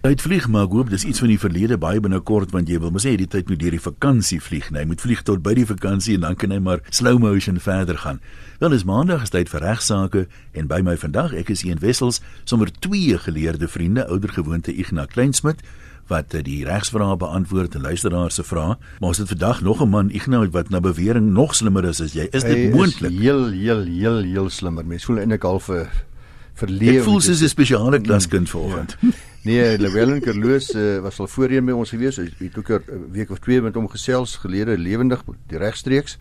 Tyd vlieg maar ek hoop dis iets van die verlede baie binnekort want jy wil mos sê die tyd moet deur die vakansie vlieg, nee, hy moet vlieg tot by die vakansie en dan kan hy maar slow motion verder gaan. Wel is maandag is tyd vir regsaake en by my vandag ek is een wessels sommer twee geleerde vriende, ouer gewoonte Ignas Kleinsmid wat eh, die regsvrae beantwoord en luisteraars se vrae. Maar ons het vandag nog 'n man Ignou wat na bewering nog slimmer is as jy. Is dit moontlik? Heel heel heel heel slimmer. Mens voel eintlik half vir verleef. Ek voel soos 'n spesiale klaskind mm, vanoggend. Ja. Nee, Lewellen Kerloos uh, was al voorheen by ons gewees. Hy het ook 'n week of twee met hom gesels gelede lewendig regstreeks.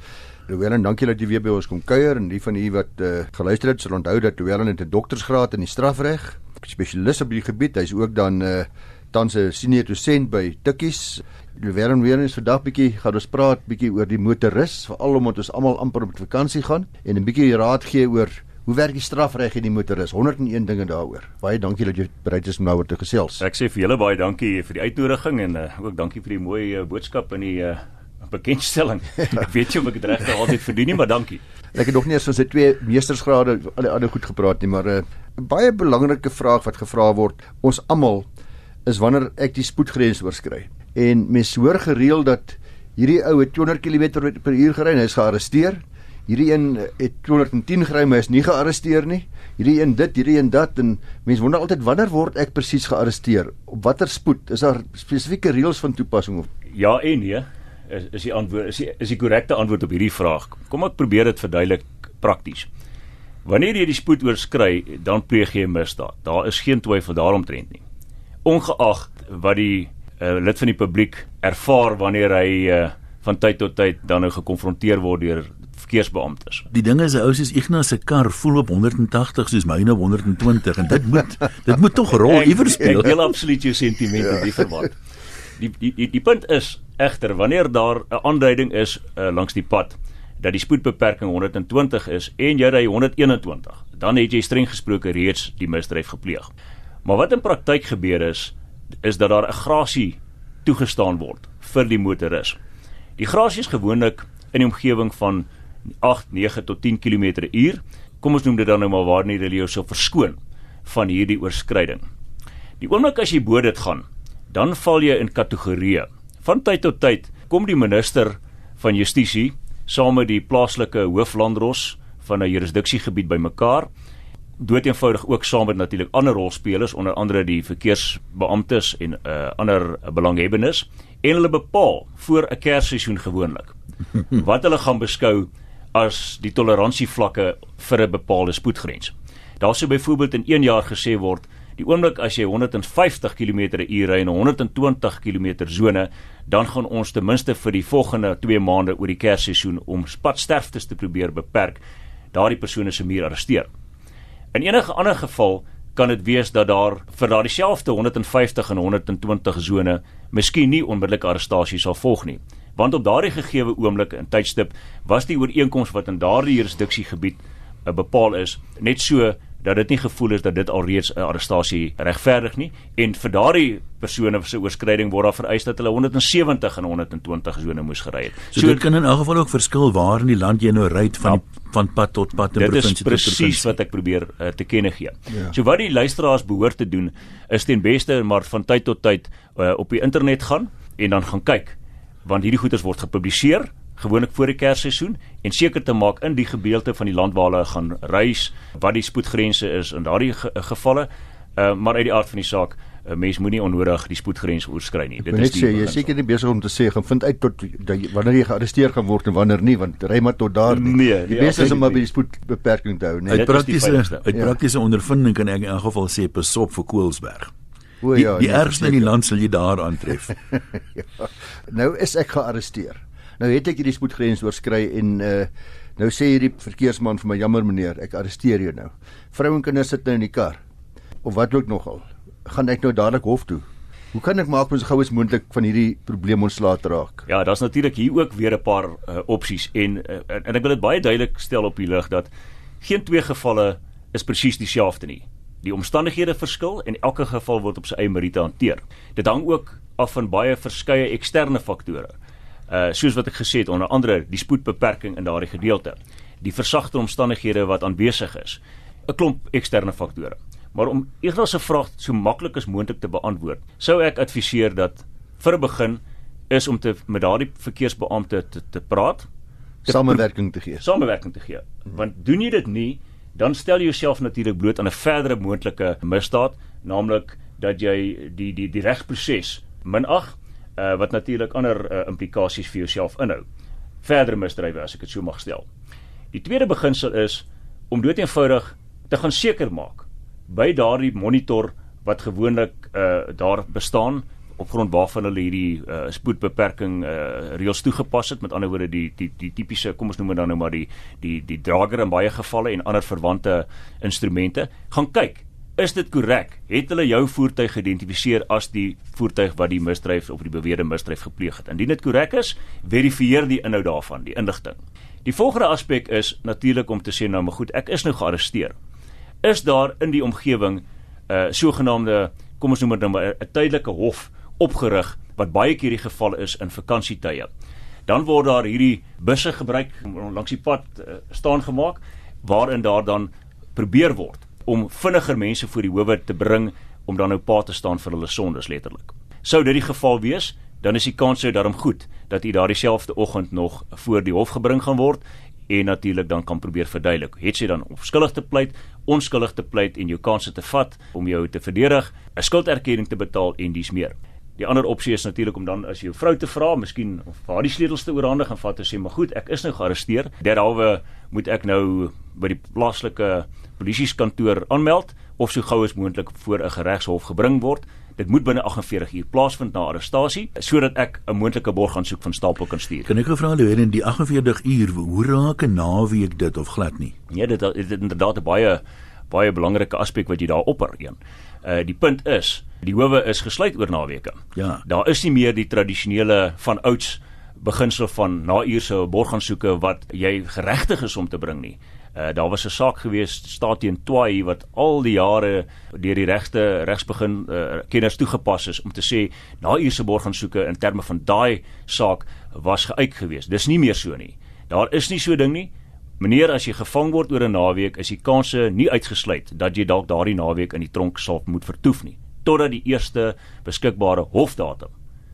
Lewellen, dankie dat jy weer by ons kom kuier en die van u wat uh, geluister het, sal onthou dat Lewellen het 'n doktorsgraad in die strafreg, spesialis op die gebied. Hy's ook dan uh, tans 'n senior dosent by Tikkies. Lewern weer eens vandag bietjie gaan ons praat bietjie oor die motoris, veral omdat ons almal amper op vakansie gaan en 'n bietjie raad gee oor hoe werk die strafreg in die motoris. 101 dinge daaroor. Baie dankie dat jy bereid is om nou oor te gesels. Ek sê vir julle baie dankie vir die uitnodiging en uh, ook dankie vir die mooi uh, boodskap in die uh, bekendstelling. ek weet jy of ek dit regtig altyd verdien nie, maar dankie. Ek het nog nie eens van sy twee meestersgrade al die ander goed gepraat nie, maar 'n uh, baie belangrike vraag wat gevra word. Ons almal is wanneer ek die spoedgrens oorskry. En mense hoor gereeld dat hierdie ou het 200 km/h gery en hy is gearresteer. Hierdie een het 210 gery maar hy is nie gearresteer nie. Hierdie een dit, hierdie een dat en mense wonder altyd wanneer word ek presies gearresteer? Op watter spoed? Is daar spesifieke reëls van toepassing of Ja en nee. Is is die antwoord is die, is die korrekte antwoord op hierdie vraag. Kom ek probeer dit verduidelik prakties. Wanneer jy die spoed oorskry, dan pleeg jy 'n misdaad. Daar is geen twyfel daaromtrent nie ongeag wat die uh, lid van die publiek ervaar wanneer hy uh, van tyd tot tyd dan nou gekonfronteer word deur verkeersbeamptes. Die ding is ou soos Ignas se kar voel op 180 soos myne op 120 en dit moet dit moet tog rol iewers speel. Ek deel absoluut jou sentimente ja. die verband. Die die die die punt is egter wanneer daar 'n aanduiding is uh, langs die pad dat die spoedbeperking 120 is en jy ry 121, dan het jy streng gesproke reeds die misdryf gepleeg. Maar wat in praktyk gebeur is is dat daar 'n grasie toegestaan word vir die motoris. Die grasie is gewoonlik in die omgewing van 8, 9 tot 10 km/h. Kom ons noem dit dan nou maar waar nie hulle jou sou verskoon van hierdie oorskryding. Die oomblik as jy bo dit gaan, dan val jy in kategorieë. Van tyd tot tyd kom die minister van Justisie saam met die plaaslike hooflandros van 'n jurisdiksiegebied bymekaar dood eenvoudig ook saam met natuurlik ander rolspelers onder andere die verkeersbeamptes en uh, ander belanghebbendes en hulle bepaal voor 'n kersseisoen gewoonlik wat hulle gaan beskou as die toleransievlakke vir 'n bepaalde spoedgrens. Daar sou byvoorbeeld in 1 jaar gesê word die oomblik as jy 150 km/h ry in 'n 120 km sone, dan gaan ons ten minste vir die volgende 2 maande oor die kersseisoen om padsterftes te probeer beperk, daardie persone se meer arresteer. In enige ander geval kan dit wees dat daar vir daardie selfde 150 en 120 sone miskien nie onmiddellike arrestasie sal volg nie. Want op daardie gegeewe oomblik in tydstip was die ooreenkoms wat in daardie jurisdiksiegebied uh, bepaal is net so dat dit nie gevoel is dat dit alreeds 'n arrestasie regverdig nie en vir daardie persone se oorskryding word daar vereis dat hulle 170 en 120 sone moes gery het. So, so dit kan in elk geval ook verskil waar in die land jy nou ry van ja, van pad tot pad in provinsie tot provinsie. Dit is presies wat ek probeer uh, te kenne gee. Ja. So wat die luisteraars behoort te doen is ten beste maar van tyd tot tyd uh, op die internet gaan en dan gaan kyk want hierdie goeders word gepubliseer gewoonlik voor die kersseisoen en seker te maak in die gedeelte van die land waar hulle gaan reis wat die spoedgrense is in daardie ge gevalle uh, maar uit die aard van die saak 'n uh, mens moenie onnodig die spoedgrens oorskry nie. Dit is sê jy seker nie besig om te sê gaan vind uit tot dat wanneer jy gearresteer gaan word en wanneer nie want ry maar tot daar nie. Nee, die beste is om maar by die spoedbeperking te hou, nee. Uit praktiese uit ja. praktiese ondervinding kan ek in elk geval sê pasop vir Koelsberg. O ja, die, die nee, ergste in die land sal jy daar aantref. ja. Nou is ek gearresteer. Nou het ek hierdie spoedgrens oorskry en uh nou sê hierdie verkeersman vir my jammer meneer, ek arresteer jou nou. Vrou en kinders sit nou in die kar. Of wat ook nogal. Gaan ek nou dadelik hof toe? Hoe kan ek maak om so gou as moontlik van hierdie probleem ontslae te raak? Ja, daar's natuurlik hier ook weer 'n paar uh, opsies en uh, en ek wil dit baie duidelik stel op die lig dat geen twee gevalle is presies dieselfde nie. Die omstandighede verskil en elke geval word op sy eie meriete hanteer. Dit hang ook af van baie verskeie eksterne faktore uh soos wat ek gesê het onder andere die spoedbeperking in daardie gedeelte die versagte omstandighede wat aanwesig is 'n klomp eksterne faktore Maar om eerder se vraag so maklik as moontlik te beantwoord, sou ek adviseer dat vir 'n begin is om te met daardie verkeersbeampte te, te praat, samewerking te gee. Samewerking te gee. Want doen jy dit nie, dan stel jy jouself natuurlik bloot aan 'n verdere moontlike misdaad, naamlik dat jy die die die regsproses minag, uh, wat natuurlik ander uh, implikasies vir jouself inhou. Verdere misdrywe as ek dit so mag stel. Die tweede beginsel is om doeteenvoudig te gaan seker maak by daardie monitor wat gewoonlik uh, daar bestaan op grond waarvan hulle hierdie uh, spoedbeperking uh, reëls toegepas het. Met ander woorde die die die tipiese kom ons noem dit dan nou maar die die die drager in baie gevalle en ander verwante instrumente. Gaan kyk is dit korrek? Het hulle jou voertuig geïdentifiseer as die voertuig wat die misdryf of die beweerde misdryf gepleeg het? Indien dit korrek is verifieer die inhoud daarvan die inligting die volgende aspek is natuurlik om te sê nou maar goed ek is nou gearresteer. Is daar in die omgewing 'n uh, sogenaamde kom ons noem dit nou maar 'n tydelike hof opgerig wat baie keer die geval is in vakansietye. Dan word daar hierdie busse gebruik langs die pad uh, staan gemaak waarin daar dan probeer word om vinniger mense voor die howe te bring om dan nou pa te staan vir hulle sondes letterlik. Sou dit die geval wees, dan is die kans sou daarom goed dat u daardie selfde oggend nog voor die hof gebring gaan word en natuurlik dan kan probeer verduidelik. Het sy dan onskuldig te pleit, onskuldig te pleit en jou kanse te vat om jou te verdedig, 'n skulderkenning te betaal en dis meer. Die ander opsie is natuurlik om dan as jou vrou te vra, miskien of haar die sleutels te oorhandig en vat en sê, "Maar goed, ek is nou gearresteer. Derhalwe moet ek nou by die plaaslike polisieskantoor aanmeld of so gou as moontlik voor 'n geregshof gebring word." Dit moet binne 48 uur plaasvind na arrestasie sodat ek 'n moontlike borgaansoek van stapel kan stuur. Kan ek gevra hoe in die 48 uur hoe raak 'n naweek dit of glad nie? Nee, dit is inderdaad 'n baie baie belangrike aspek wat jy daar opper een. Uh die punt is Die howe is gesluit oor naweke. Ja. Daar is nie meer die tradisionele van ouds beginsel van na-uurse borgaansoeke wat jy geregtig is om te bring nie. Uh daar was 'n saak gewees staat teen Twai wat al die jare deur die regte regsbegin uh, kenners toegepas is om te sê na-uurse borgaansoeke in terme van daai saak was geuit gewees. Dis nie meer so nie. Daar is nie so ding nie. Meneer, as jy gevang word oor 'n naweek, is die kanse nie uitgesluit dat jy dalk daardie naweek in die tronk sal moet vertoef nie totdat die eerste beskikbare hofdatum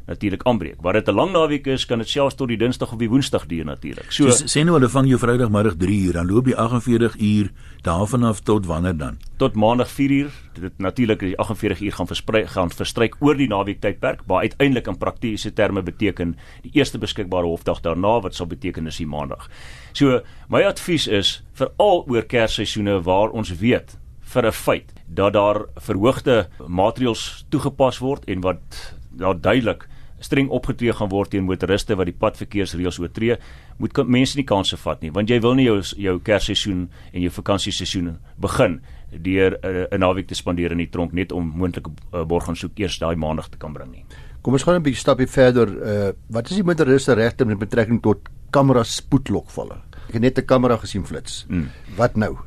natuurlik aanbreek. Wat dit 'n lang naweek is, kan dit selfs tot die Dinsdag of die Woensdag duur natuurlik. So, so sê nou hulle vang jou Vrydagmiddag 3 uur, dan loop die 48 uur daarvan af tot wanneer dan? Tot Maandag 4 uur. Dit natuurlik die 48 uur gaan versprei gaan verstryk oor die naweek tydperk, waar uiteindelik in praktiese terme beteken die eerste beskikbare hofdag daarna wat sal beteken is die Maandag. So my advies is veral oor Kersseisoene waar ons weet vir 'n feit dat daar verhoogde maatreëls toegepas word en wat daar duidelik streng opgetree gaan word teen motoriste wat die padverkeersreëls oortree, moet mense nie kansse vat nie, want jy wil nie jou jou Kersseisoen en jou vakansieseisoen begin deur uh, 'n naweek te spandeer in die tronk net om moontlike uh, borgaansoek eers daai maandag te kan bring nie. Kom ons gaan 'n bietjie stapie verder. Uh, wat is die motoriste regte met betrekking tot kamera spoedlokvalle? Ek het net 'n kamera gesien flits. Mm. Wat nou?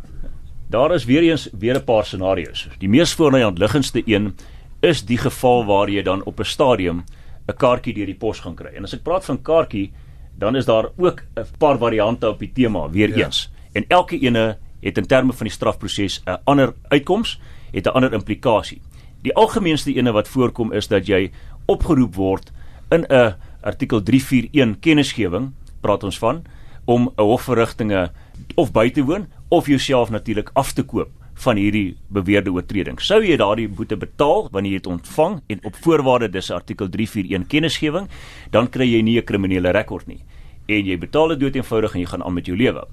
Daar is weer eens weer 'n paar scenario's. Die mees voorliggendste een is die geval waar jy dan op 'n stadium 'n kaartjie deur die pos gaan kry. En as ek praat van kaartjie, dan is daar ook 'n paar variante op die tema weer ja. eens. En elke ene het in terme van die strafproses 'n ander uitkoms, het 'n ander implikasie. Die algemeenste ene wat voorkom is dat jy opgeroep word in 'n artikel 341 kennisgewing, praat ons van, om 'n hofverrigtinge of by te woon of jouself natuurlik af te koop van hierdie beweerde oortreding. Sou jy daardie boete betaal wanneer jy dit ontvang en op voorwaarde dis artikel 341 kennisgewing, dan kry jy nie 'n kriminele rekord nie en jy betaal dit doeteenvoudig en jy gaan aan met jou lewe.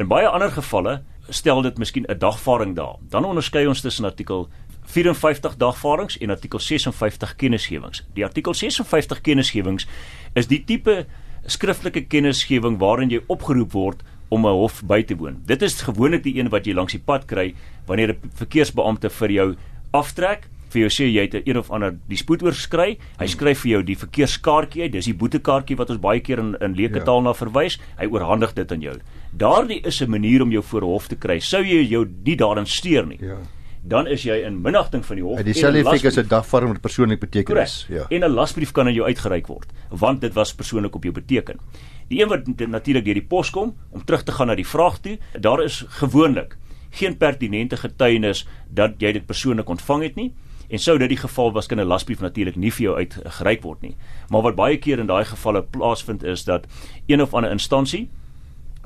In baie ander gevalle stel dit miskien 'n dagvaring daar. Dan onderskei ons tussen artikel 54 dagvarings en artikel 56 kennisgewings. Die artikel 56 kennisgewings is die tipe skriftelike kennisgewing waarin jy opgeroep word om 'n hof by te woon. Dit is gewoonlik die een wat jy langs die pad kry wanneer 'n verkeersbeampte vir jou aftrek vir jou sê jy het een of ander die spoed oorskry. Hy skryf vir jou die verkeerskaartjie uit. Dis die boetekaartjie wat ons baie keer in in leuke taal ja. na verwys. Hy oorhandig dit aan jou. Daardie is 'n manier om jou voor hof te kry. Sou jy jou nie daarin steur nie. Ja dan is jy in minagting van die hof. En dieselfde effek is 'n dagvorm met persoonlik betekenis. Ja. En 'n lasbrief kan aan jou uitgereik word, want dit was persoonlik op jou beteken. Die een wat natuurlik deur die pos kom om terug te gaan na die vraag toe, daar is gewoonlik geen pertinente getuienis dat jy dit persoonlik ontvang het nie. En sou dit die geval was kan 'n lasbrief natuurlik nie vir jou uitgereik word nie. Maar wat baie keer in daai gevalle plaasvind is dat een of ander instansie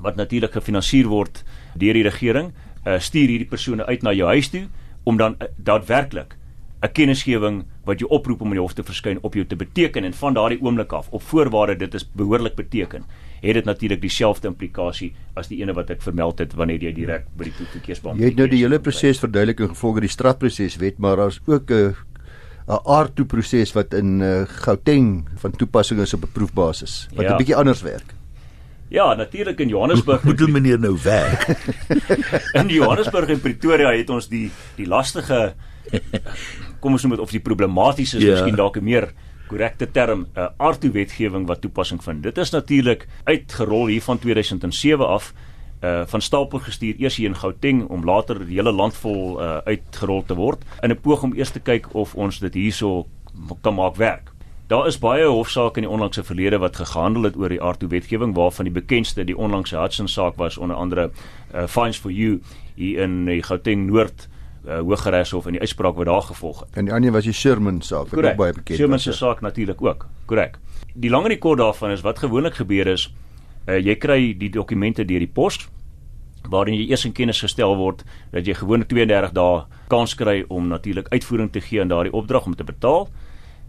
wat natuurlik gefinansier word deur die regering, uh, stuur hierdie persone uit na jou huis toe om dan uh, daadwerklik 'n kennisgewing wat jou oproep om in die hof te verskyn op jou te beteken en van daardie oomblik af op voorwaarde dit is behoorlik beteken het dit natuurlik dieselfde implikasie as die ene wat ek vermeld het wanneer jy direk by die verkeersbaan Jy het nou die hele proses verduidelik in gevolge die strafproses wet maar daar's ook 'n 'n aardtoe proses wat in uh, Gauteng van toepassing is op 'n proefbasis wat 'n ja. bietjie anders werk. Ja, natuurlik in Johannesburg moet die meneer nou werk. in Johannesburg en Pretoria het ons die die lastige kom ons noem dit of die problematies is ja. miskien dalk 'n meer korrekte term 'n uh, aardtoe wetgewing wat toepassing vind. Dit is natuurlik uitgerol hier van 2007 af uh van stapel gestuur eers hier in Gauteng om later die hele land vol uh uitgerol te word in 'n poging om eers te kyk of ons dit hierso kan maak werk. Daar is baie hofsaake in die onlangse verlede wat gehandel het oor die aardtoe wetgewing waarvan die bekendste die onlangse Hudson saak was onder andere uh Fines for You hier in die Gauteng Noord uh, Hooggeregshof en die uitspraak wat daar gevolg het. En die ander was die Sherman saak wat ook baie bekend is. Sherman se saak natuurlik ook. Korrek. Die lang en die kort daarvan is wat gewoonlik gebeur is uh, jy kry die dokumente deur die pos waarin jy eers in kennis gestel word dat jy gewoonlik 32 dae kans kry om natuurlik uitvoering te gee aan daardie opdrag om te betaal.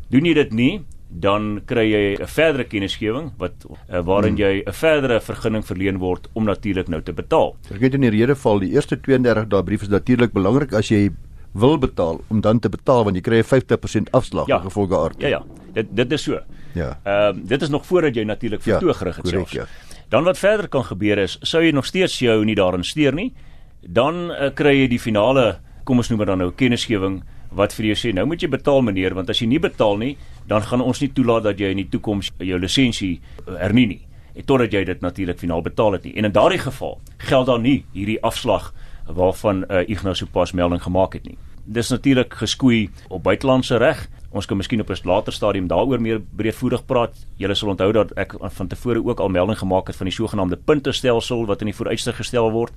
Doen jy dit nie, dan kry jy 'n verdere kennisgewing wat uh, waarin hmm. jy 'n verdere vergunning verleen word om natuurlik nou te betaal. Ek het in die rede val die eerste 32 dae brief is natuurlik belangrik as jy wil betaal om dan te betaal want jy kry 'n 50% afslag ja. gevolge aard. Ja ja, dit dit is so. Ja. Ehm uh, dit is nog voordat jy natuurlik ja, vertoog het self. Ja. Dan wat verder kan gebeur is sou jy nog steeds jou nie daarin steur nie, dan uh, kry jy die finale kom ons noem dit dan nou kennisgewing wat vir jou sê nou moet jy betaal meneer want as jy nie betaal nie dan gaan ons nie toelaat dat jy in die toekoms jou lisensie eh, hernie nie. En totdat jy dit natuurlik finaal betaal het nie. En in daardie geval geld dan nie hierdie afslag waarvan uh, Ignas sopas melding gemaak het nie. Dis natuurlik geskoei op buitelandse reg. Ons kan miskien op 'n later stadium daaroor meer breedvoerig praat. Julle sal onthou dat ek van tevore ook al melding gemaak het van die sogenaamde puntestelsel wat in die vooruitsig gestel word.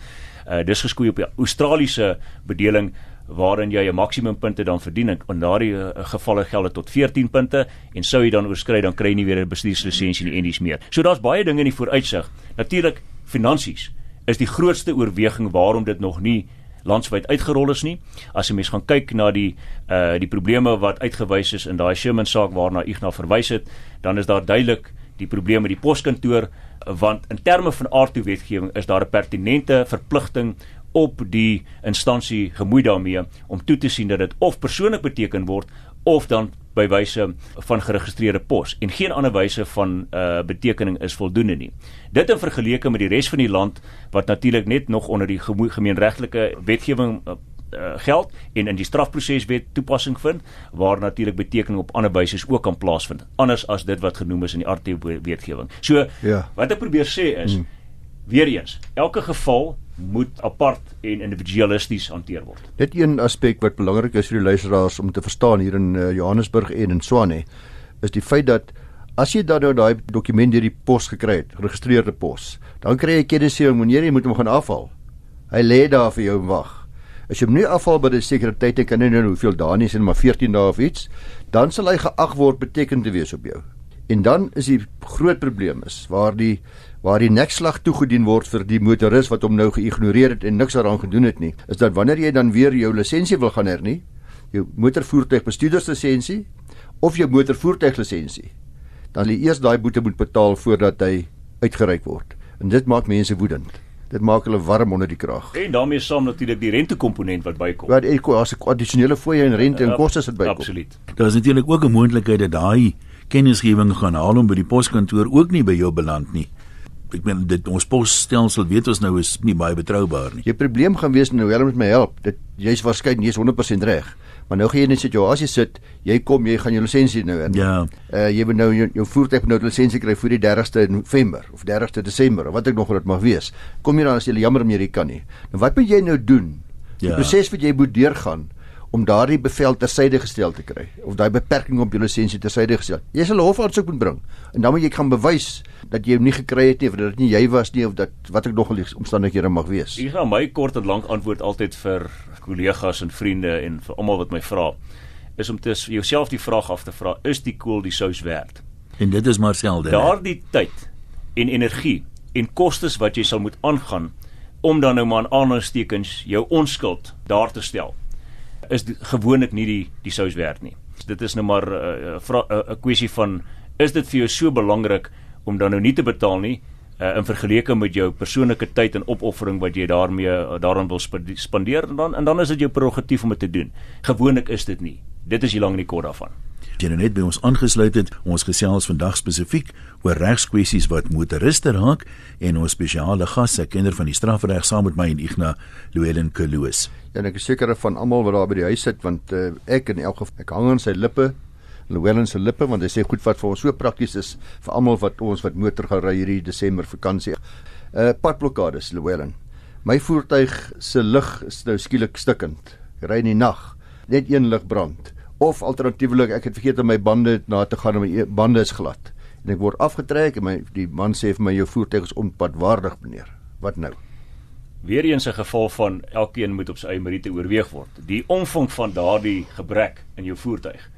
Uh, dis geskoei op die Australiese bedeling waarin jy 'n maksimum punte dan verdien en in daardie uh, gevalle geld dit tot 14 punte en sou jy dan oorskry dan kry jy nie weer 'n bestuurslisensie nie en dis meer. So daar's baie dinge in die vooruitsig. Natuurlik finansies is die grootste oorweging waarom dit nog nie landwyd uitgerol is nie. As jy mens gaan kyk na die uh die probleme wat uitgewys is in daai Sherman saak waarna Ignas verwys het, dan is daar duidelik die probleem met die poskantoor want in terme van aardtoe wetgewing is daar 'n pertinente verpligting op die instansie gemoei daarmee om toe te sien dat dit of persoonlik beteken word of dan by wyse van geregistreerde pos en geen ander wyse van uh betekening is voldoende nie. Dit in vergelyking met die res van die land wat natuurlik net nog onder die gemeenregtelike wetgewing uh, uh, geld en in die strafproseswet toepassing vind waar natuurlik betekening op ander wyse ook kan plaasvind anders as dit wat genoem is in die RT wetgewing. So ja. wat ek probeer sê is hmm. weer eens elke geval moet apart en individualisties hanteer word. Dit een aspek wat belangrik is vir die luisteraars om te verstaan hier in uh, Johannesburg en in Swane is die feit dat as jy dan nou daai dokument deur die pos gekry het, geregistreerde pos, dan kry jy kennisgewing wanneer jy moet hom gaan afhaal. Hy lê daar vir jou wag. As jy hom nie afhaal by 'n sekere tyd en kan nie nou hoeveel dae nie, sien maar 14 dae of iets, dan sal hy geag word beteken te wees op jou. En dan is die groot probleem is waar die waar die nekslag toegedien word vir die motoris wat hom nou geïgnoreer het en niks daaraan gedoen het nie, is dat wanneer jy dan weer jou lisensie wil gaan hernie, jou motorvoertuigbestuurderslisensie of jou motorvoertuiglisensie, dan lê eers daai boete moet betaal voordat hy uitgereik word. En dit maak mense woedend. Dit maak hulle warm onder die krag. En daarmee saam natuurlik die rentekomponent wat bykom. Wat ek as 'n addisionele fooie en rente en koste sit bykom. Absoluut. Daar is natuurlik ook 'n moontlikheid dat daai kennisgewing gaan haal om by die poskantoor ook nie by jou beland nie ek meen dit ons posstelsel weet ons nou is nie baie betroubaar nie. Jou probleem gaan wees nou hulle moet my help. Dit jy's waarskynlik nie 100% reg. Maar nou gaan jy in 'n situasie sit, jy kom, jy gaan jou lisensie nou hê. Ja. Uh jy moet nou jou, jou voertuig nou lisensie kry vir die 30ste November of 30ste Desember of wat ek nog wat dit mag wees. Kom jy dan as jy jammer om jy kan nie. Nou wat moet jy nou doen? Die ja. proses wat jy moet deurgaan om daardie bevel tersyde gestel te kry of daai beperking op jou lisensie tersyde gestel. Jy sal 'n hofaansoek moet bring en dan moet jy gaan bewys dat jy hom nie gekry het nie of dat dit nie jy was nie of dat wat ek nog al die omstandighede mag wees. Hier gaan my kort en lank antwoord altyd vir kollegas en vriende en vir almal wat my vra is om te jouself die vraag af te vra is die kool die sous werd? En dit is maar selde. Daardie tyd en energie en kostes wat jy sal moet aangaan om dan nou maar aan aanstekens jou onskuld daar te stel is gewoonlik nie die die sous werd nie. Dit is nou maar 'n uh, 'n uh, uh, kwessie van is dit vir jou so belangrik om dan nou nie te betaal nie uh, in vergelyking met jou persoonlike tyd en opoffering wat jy daarmee uh, daaraan wil spandeer en dan en dan is dit jou prerogatief om dit te doen. Gewoonlik is dit nie. Dit is hier lank in die kort daarvan jy nou net by ons aangesluit het, ons gesels vandag spesifiek oor regskwessies wat motoriste raak en ons spesiale gas, 'n kenner van die strafreg saam met my en Ignas Louwelen Kloos. Ja, en ek is seker van almal wat daar by die huis sit want uh, ek in elk geval ek hang aan sy lippe Louwelen se lippe want hy sê goed wat vir ons so prakties is vir almal wat ons wat motor gaan ry hierdie Desember vakansie. Uh padblokkades Louwelen. My voertuig se lig is nou skielik stikkend. Ry in die nag, net een lig brand of alternatiefelik ek het vergeet om my bande na te gaan en my e- bande is glad. En ek word afgetrek en my die man sê vir my jou voertuig is onpadwaardig meneer. Wat nou? Weer eens 'n geval van elkeen moet op sy eie meriete oorweeg word. Die omvang van daardie gebrek in jou voertuig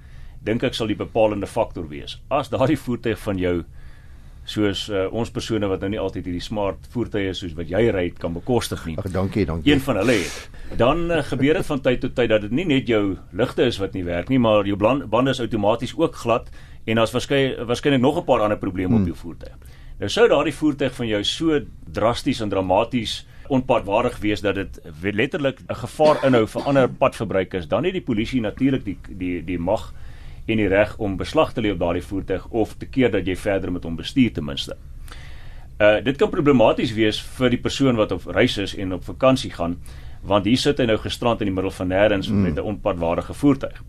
dink ek sal die bepalende faktor wees. As daardie voertuig van jou soos uh, ons persone wat nou nie altyd hierdie smart voertuie soos wat jy ry kan bekostig nie. Ag dankie, dankie. Een van hulle het. Dan uh, gebeur dit van tyd tot tyd dat dit nie net jou ligte is wat nie werk nie, maar jou bande is outomaties ook glad en daar's waarskynlik waarskynlik nog 'n paar ander probleme hmm. op jou voertuig. Nou sou daardie voertuig van jou so drasties en dramaties onpadwaardig wees dat dit letterlik 'n gevaar inhou vir ander padverbruikers, dan het die polisie natuurlik die die die mag en die reg om beslag te lê op daardie voertuig of te keer dat jy verder met hom bestuur ten minste. Uh dit kan problematies wees vir die persoon wat op reis is en op vakansie gaan want hier sit hy nou gestrand in die middel van nêrens mm. met 'n onpadwaardige voertuig.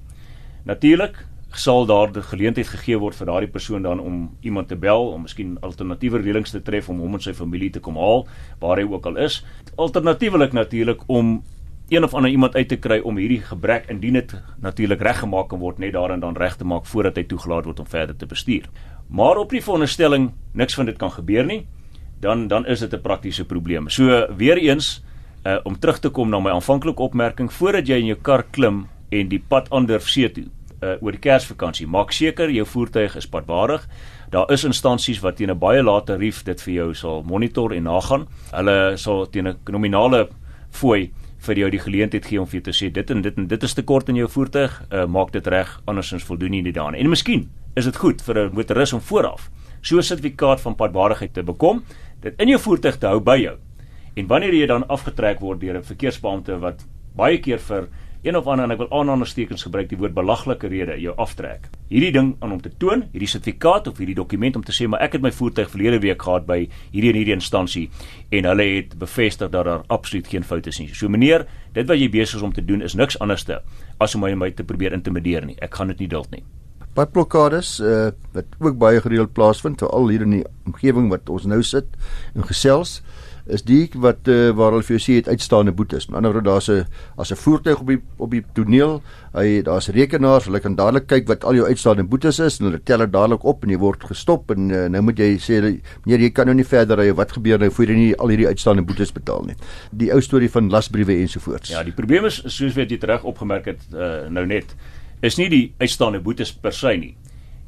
Natuurlik sal daar die geleentheid gegee word vir daardie persoon dan om iemand te bel om miskien alternatiewe reëlings te tref om hom en sy familie te kom haal waar hy ook al is. Alternatiefelik natuurlik om een of ander iemand uit te kry om hierdie gebrek indien dit natuurlik reggemaak kan word net daarin dan reg te maak voordat hy toegelaat word om verder te bestuur. Maar op die veronderstelling niks van dit kan gebeur nie, dan dan is dit 'n praktiese probleem. So weer eens uh, om terug te kom na my aanvanklike opmerking voordat jy in jou kar klim en die pad aandurf see toe uh, oor die Kersvakansie, maak seker jou voertuig is padwaardig. Daar is instansies wat teen 'n baie lae tarief dit vir jou sal monitor en nagaan. Hulle sal teen 'n nominale fooi vir jou die geleentheid gee om vir jou te sê dit en dit en dit is te kort in jou voertuig, uh, maak dit reg andersins voldoen nie die daarin. En miskien is dit goed vir 'n motoris om vooraf so 'n sertifikaat van padwaardigheid te bekom, dit in jou voertuig te hou by jou. En wanneer jy dan afgetrek word deur 'n verkeersbeampte wat baie keer vir een of ander en ek wil aanhalingstekens gebruik die woord belaglike rede jou aftrek. Hierdie ding aan om te toon, hierdie sertifikaat of hierdie dokument om te sê maar ek het my voertuig verlede week gehad by hierdie en hierdie instansie en hulle het bevestig dat daar absoluut geen foute is nie. So meneer, dit wat jy besig is om te doen is niks anderste as om my my te probeer intimideer nie. Ek gaan dit nie duld nie. Padblokkades uh, wat ook baie gereeld plaasvind, veral hier in die omgewing wat ons nou sit en gesels is die wat uh, waar hulle vir jou sê het uitstaande boetes. Met ander woorde daar's 'n as 'n voertuig op die op die toneel, hy daar's rekenaars, hulle kan dadelik kyk wat al jou uitstaande boetes is en hulle tel dit dadelik op en jy word gestop en uh, nou moet jy sê meneer jy kan nou nie verder ry wat gebeur nou voor jy nie al hierdie uitstaande boetes betaal nie. Die ou storie van lasbriewe ensovoorts. Ja, die probleem is soos wat jy reg opgemerk het uh, nou net is nie die uitstaande boetes per se nie.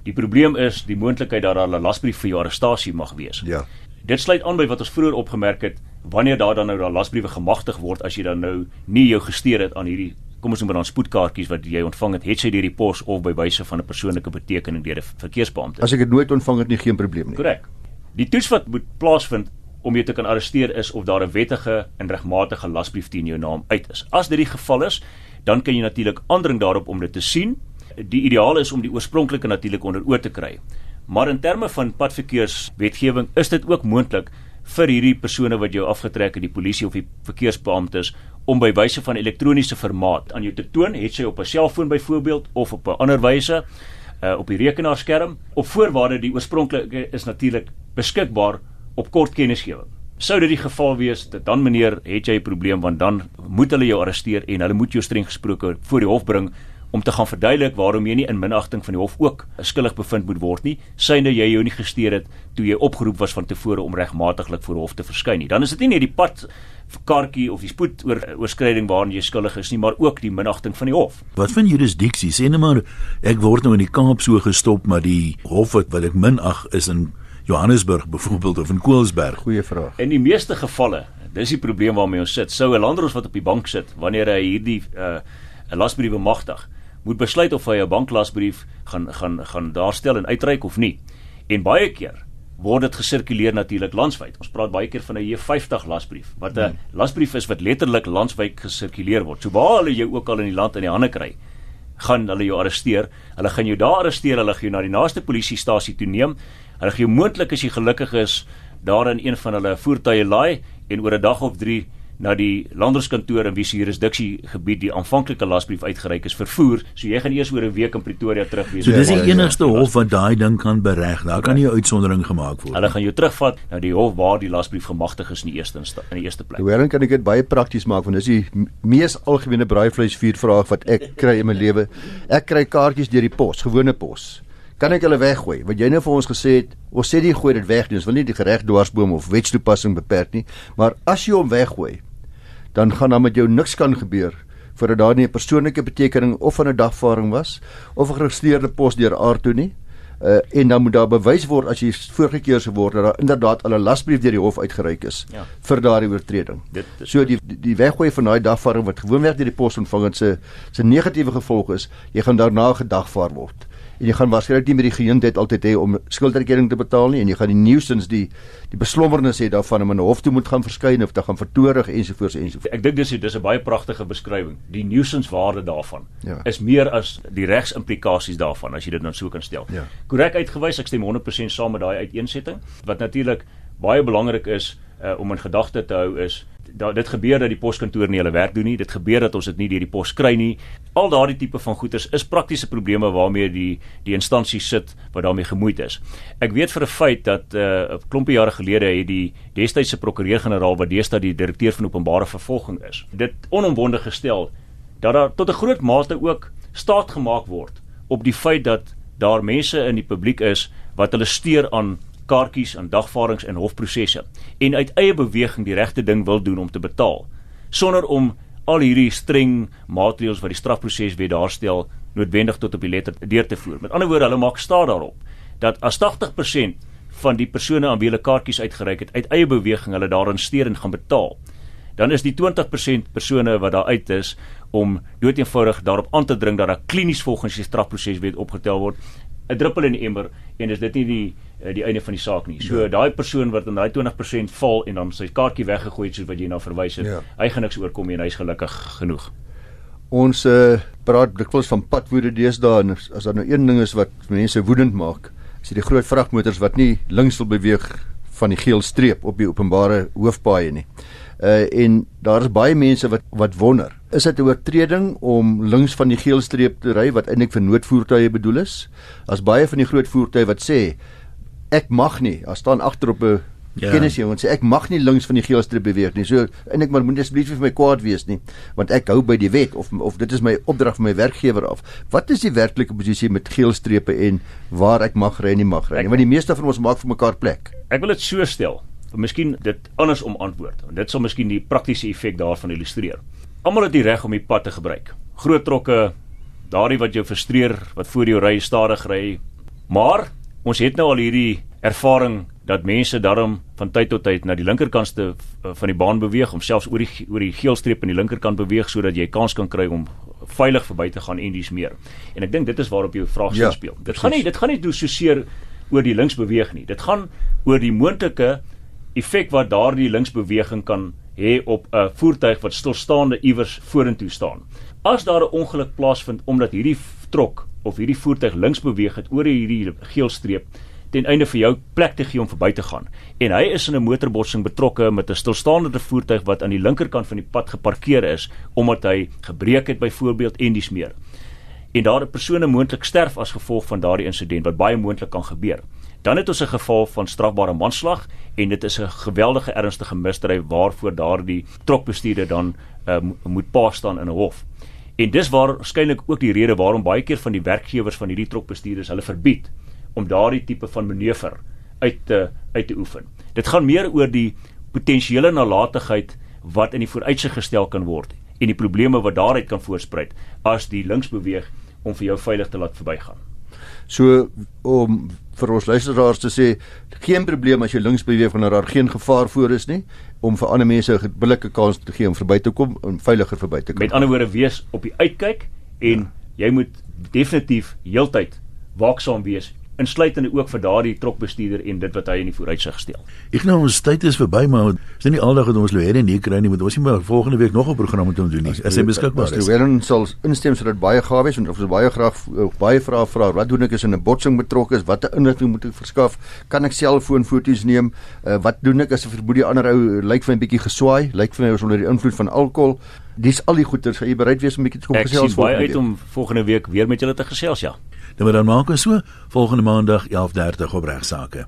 Die probleem is die moontlikheid dat daar 'n lasbrief vir jou arrestasie mag wees. Ja. Dit sluit aan by wat ons vroeër opgemerk het, wanneer daar dan nou daai lasbriewe gemagtig word as jy dan nou nie jou gesteer het aan hierdie kom ons noem dan spoedkaartjies wat jy ontvang het, het sy deur die pos of by wyse van 'n persoonlike betekening deur 'n verkeersbeampte. As ek dit nooit ontvang het nie, geen probleem nie. Korrek. Die toets wat moet plaasvind om jou te kan arresteer is of daar 'n wettige en regmatige lasbrief teen jou naam uit is. As dit die geval is, dan kan jy natuurlik aandring daarop om dit te sien. Die ideaal is om die oorspronklike natuurlik onder oë te kry. Maar in terme van padverkeerswetgewing is dit ook moontlik vir hierdie persone wat jou afgetrek het, die polisie of die verkeersbeamptes om by wyse van elektroniese formaat aan jou te toon, het sy op 'n selfoon byvoorbeeld of op 'n ander wyse uh, op die rekenaarskerm op voorwaarde die oorspronklike is natuurlik beskikbaar op kort kennisgewing. Sou dit die geval wees, dan meneer, het jy 'n probleem want dan moet hulle jou arresteer en hulle moet jou streng gesproke voor die hof bring om te gaan verduidelik waarom jy nie in minagting van die hof ook skuldig bevind moet word nie, synde jy jou nie gesteer het toe jy opgeroep was van tevore om regmatiglik voor hof te verskyn nie. Dan is dit nie net die pad kaartjie of die spoed oor oorskryding waarna jy skuldig is nie, maar ook die minagting van die hof. Wat van jurisdiksie? Sê net maar ek word nou in die Kaap so gestop, maar die hof wat wat ek minag is in Johannesburg byvoorbeeld of in Koelsberg. Goeie vraag. In die meeste gevalle, dis die probleem waarmee ons sit. Sou 'n landros wat op die bank sit wanneer hy hierdie 'n uh, 'n lasbrief bemagtig, moet besluit of hy 'n banklasbrief gaan gaan gaan daarstel en uitreik of nie. En baie keer word dit gesirkuleer natuurlik landwyd. Ons praat baie keer van 'n J50 lasbrief wat 'n hmm. lasbrief is wat letterlik landwyd gesirkuleer word. So baie hulle jou ook al in die land in die hande kry, gaan hulle jou arresteer. Hulle gaan jou daar arresteer, hulle gaan jou na die naaste polisiestasie toe neem. Hulle gaan jou moontlik as jy gelukkig is daar in een van hulle voertuie laai en oor 'n dag of 3 na die landerskantoor in wie se jurisdiksie gebied die aanvanklike lasbrief uitgereik is vervoer. So jy gaan eers oor 'n week in Pretoria terug wees. So dis die enigste hof wat daai ding kan bereg. Daar kan nie 'n uitsondering gemaak word. Hulle gaan jou terugvat na die hof waar die lasbrief gemagtig is in die eerste in die eerste plek. Hoekom kan ek dit baie prakties maak want dis die mees algemene braaivleisvuur vraag wat ek kry in my lewe. Ek kry kaartjies deur die pos, gewone pos. Kan ek hulle weggooi? Wat jy nou vir ons gesê het, ons sê jy gooi dit weg, ons wil nie die gereg dwarsboom of wetstoepassing beperk nie, maar as jy hom weggooi, dan gaan daar met jou niks kan gebeur voordat daar nie 'n persoonlike betekening of van 'n dagvaarding was of 'n geregistreerde pos deur aard toe nie. Uh, en dan moet daar bewys word as jy voorgekeer se word dat daar inderdaad al 'n lasbrief deur die hof uitgereik is ja. vir daardie oortreding. Dit, dit, so die die weggooi van daai dagvaarding wat gewoonweg deur die pos ontvang het se se negatiewe gevolg is, jy gaan daarna gedagvaar word en jy gaan waarskynlik nie meer die geleentheid altyd hê om skuldrekening te betaal nie en jy gaan die nuusins die die beslommernis hê daarvan om in 'n hof toe moet gaan verskyn of te gaan vertoorig ensovoorts ensovoorts. Ek dink dis dis 'n baie pragtige beskrywing. Die nuisance waarde daarvan ja. is meer as die regsimplikasies daarvan as jy dit nou so kan stel. Ja. Korrek uitgewys, ek stem 100% saam met daai uiteensetting. Wat natuurlik baie belangrik is uh, om in gedagte te hou is da, dit gebeur dat die poskantoor nie hulle werk doen nie. Dit gebeur dat ons dit nie deur die pos kry nie. Al daardie tipe van goederes is praktiese probleme waarmee die die instansie sit wat daarmee gemoeid is. Ek weet vir 'n feit dat 'n uh, klompie jare gelede het die destydse prokureur-generaal wat deesdae die direkteur van openbare vervolging is, dit onomwonde gestel dat daar tot 'n groot mate ook staat gemaak word op die feit dat daar mense in die publiek is wat hulle steur aan kaartjies en dagvaardings en hofprosesse en uit eie beweging die regte ding wil doen om te betaal sonder om al hierdie streng maatreëls wat die strafproses wet daarstel noodwendig tot op die letter deur te voer. Met ander woorde, hulle maak staat daarop dat as 80% van die persone aan wie hulle kaartjies uitgereik het uit eie beweging hulle daarin steur en gaan betaal, dan is die 20% persone wat daar uit is om doeteenvoudig daarop aan te dring dat daar klinies volgens die strafproses wet opgetel word 'n druppel in die emmer en is dit nie die eh, die einde van die saak nie. So ja. daai persoon wat in daai 20% val en dan sy kaartjie weggegooi het soos wat jy nou verwys het, ja. hy gaan niks oorkom nie en hy's gelukkig genoeg. Ons uh, praat dikwels van padwoede deesdae en as daar nou een ding is wat mense woedend maak, is dit die groot vragmotors wat nie links wil beweeg van die geel streep op die openbare hoofpaaie nie. Uh en daar is baie mense wat wat wonder, is dit 'n oortreding om links van die geel streep te ry wat eintlik vir noodvoertuie bedoel is? As baie van die groot voertuie wat sê ek mag nie, as staan agter op 'n Ja. Kennis jy sê ek mag nie links van die geel streep beweeg nie. So eintlik maar moet asseblief vir my kwaad wees nie, want ek hou by die wet of of dit is my opdrag van my werkgewer af. Wat is die werklike posisie met geel strepe en waar ek mag ry en nie mag ry nie? Want die meeste van ons maak vir mekaar plek. Ek wil dit so stel of miskien dit andersom antwoord. En dit sal miskien die praktiese effek daarvan illustreer. Almal het die reg om die pad te gebruik. Groot trokke, daardie wat jou frustreer, wat voor jou ry stadig ry. Maar ons het nou al hierdie ervaring dat mense daarom van tyd tot tyd na die linkerkantste van die baan beweeg om selfs oor die oor die geelstreep aan die linkerkant beweeg sodat jy kans kan kry om veilig verby te gaan en dis meer. En ek dink dit is waarop jou vraag ja, speel. Dit precies. gaan nie dit gaan nie so seer oor die links beweeg nie. Dit gaan oor die moontlike effek wat daardie linksbeweging kan hê op 'n voertuig wat stilstaande iewers vorentoe staan. As daar 'n ongeluk plaasvind omdat hierdie trok of hierdie voertuig links beweeg het oor hierdie geel streep ten einde vir jou plek te gee om verby te gaan. En hy is in 'n motorbotsing betrokke met 'n stilstaande voertuig wat aan die linkerkant van die pad geparkeer is omdat hy gebreek het byvoorbeeld en dis meer. En daar 'n persoon moontlik sterf as gevolg van daardie insident wat baie moontlik kan gebeur dan het ons 'n geval van strafbare manslag en dit is 'n geweldige ernstige misdryf waarvoor daardie trokbestuurder dan uh, moet pa staan in 'n hof. En dis waarskynlik ook die rede waarom baie keer van die werkgewers van hierdie trokbestuurders hulle verbied om daardie tipe van manoeuvre uit te uit te oefen. Dit gaan meer oor die potensiële nalatigheid wat in die vooruitsig gestel kan word en die probleme wat daaruit kan voorspruit as die linksbeweeg om vir jou veilig te laat verbygaan. So om vir ons luisteraars te sê, geen probleem as jy links beweeg wanneer daar geen gevaar voor is nie om vir ander mense 'n billike kans te gee om verby te kom en veiliger verby te kom. Met ander woorde wees op die uitkyk en ja. jy moet definitief heeltyd waaksaam wees insluitende ook vir daardie trokbestuurder en dit wat hy in die vooruitsig stel. Ek nou ons tyd is verby maar is dit nie aldag dat ons Louwelen nie kry nie, moet ons nie maar volgende week nog 'n program moet doen nie. As hy beskikbaar is. Louwelen sal instem sodat baie gawe wees en of ons baie graag baie vrae vra. Wat doen ek as in 'n botsing betrokke is? Watter inligting moet ek verskaf? Kan ek selfoonfoto's neem? Uh, wat doen ek as 'n vermoede ander ou lyk vir 'n bietjie geswaai? Lyk vir my ons onder die invloed van alkohol? Dis al die goeie, sal jy bereid wees om 'n bietjie te kom gesels? Ek sien baie uit om volgende week weer met julle te gesels, ja. Dan maar dan maak ons so volgende maandag 11:30 op regsaake.